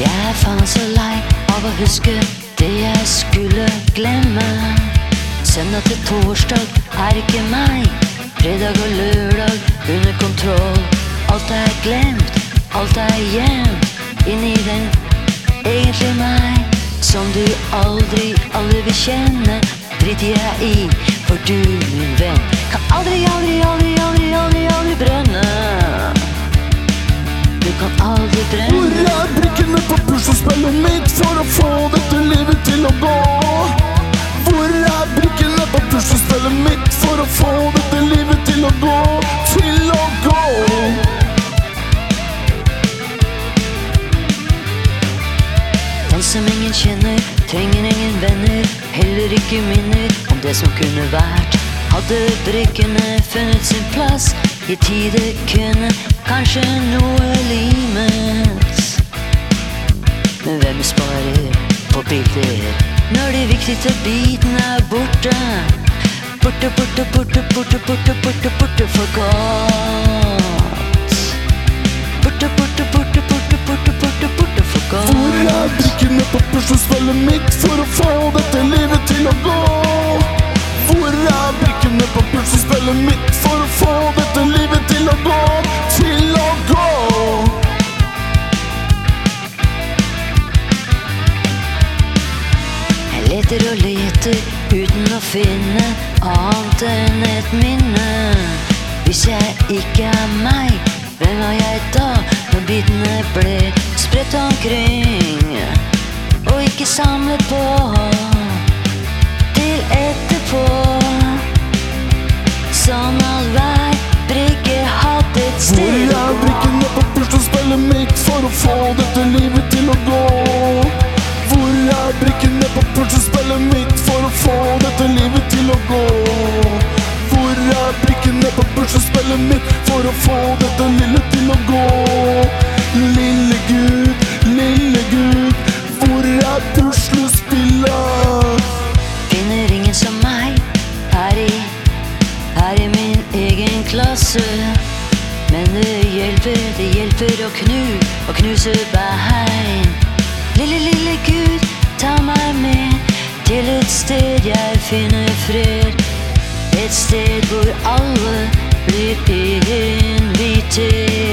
Jeg er faen så lei av å huske det jeg skulle glemme. Søndag til torsdag er ikke meg. Fredag og lørdag under kontroll. Alt er glemt, alt er gjemt inni den egentlige meg. Som du aldri, aldri vil kjenne. Driter jeg i, for du, min venn, kan aldri, aldri, aldri, aldri, få dette livet til å gå? Hvor er brikkene på puslespillet mitt for å få dette livet til å gå? Til å gå! Den som ingen kjenner, trenger ingen venner. Heller ikke minner om det som kunne vært. Hadde brikkene funnet sin plass, i tide kunne kanskje noe sparer på bilder når de viktigste bitene er borte? Borte, borte, borte, borte, borte, borte, borte for godt. Borte, borte, borte, borte, borte, borte, borte for godt. Hvor er brikkene på puslespillet mitt for å få dette livet til å gå? Hvor er brikkene på puslespillet mitt for å få dette livet til å gå? Leter og leter uten å finne annet enn et minne. Hvis jeg ikke er meg, hvem var jeg da? Når bitene ble spredt omkring og ikke samlet på til etterpå. Sånn at hver brikke hadde et sted å er brikkene på puslespillet mitt for å få dette dette livet til å gå? Hvor er brikkene på puslespillet mitt for å få dette lille til å gå? Lille Gud, lille Gud, hvor er puslespillet? Finner ingen som meg her i, her i min egen klasse. Men det hjelper, det hjelper å knu, å knuse bein. Lille, lille Gud, et sted jeg finner fred. Et sted hvor alle blir invitert.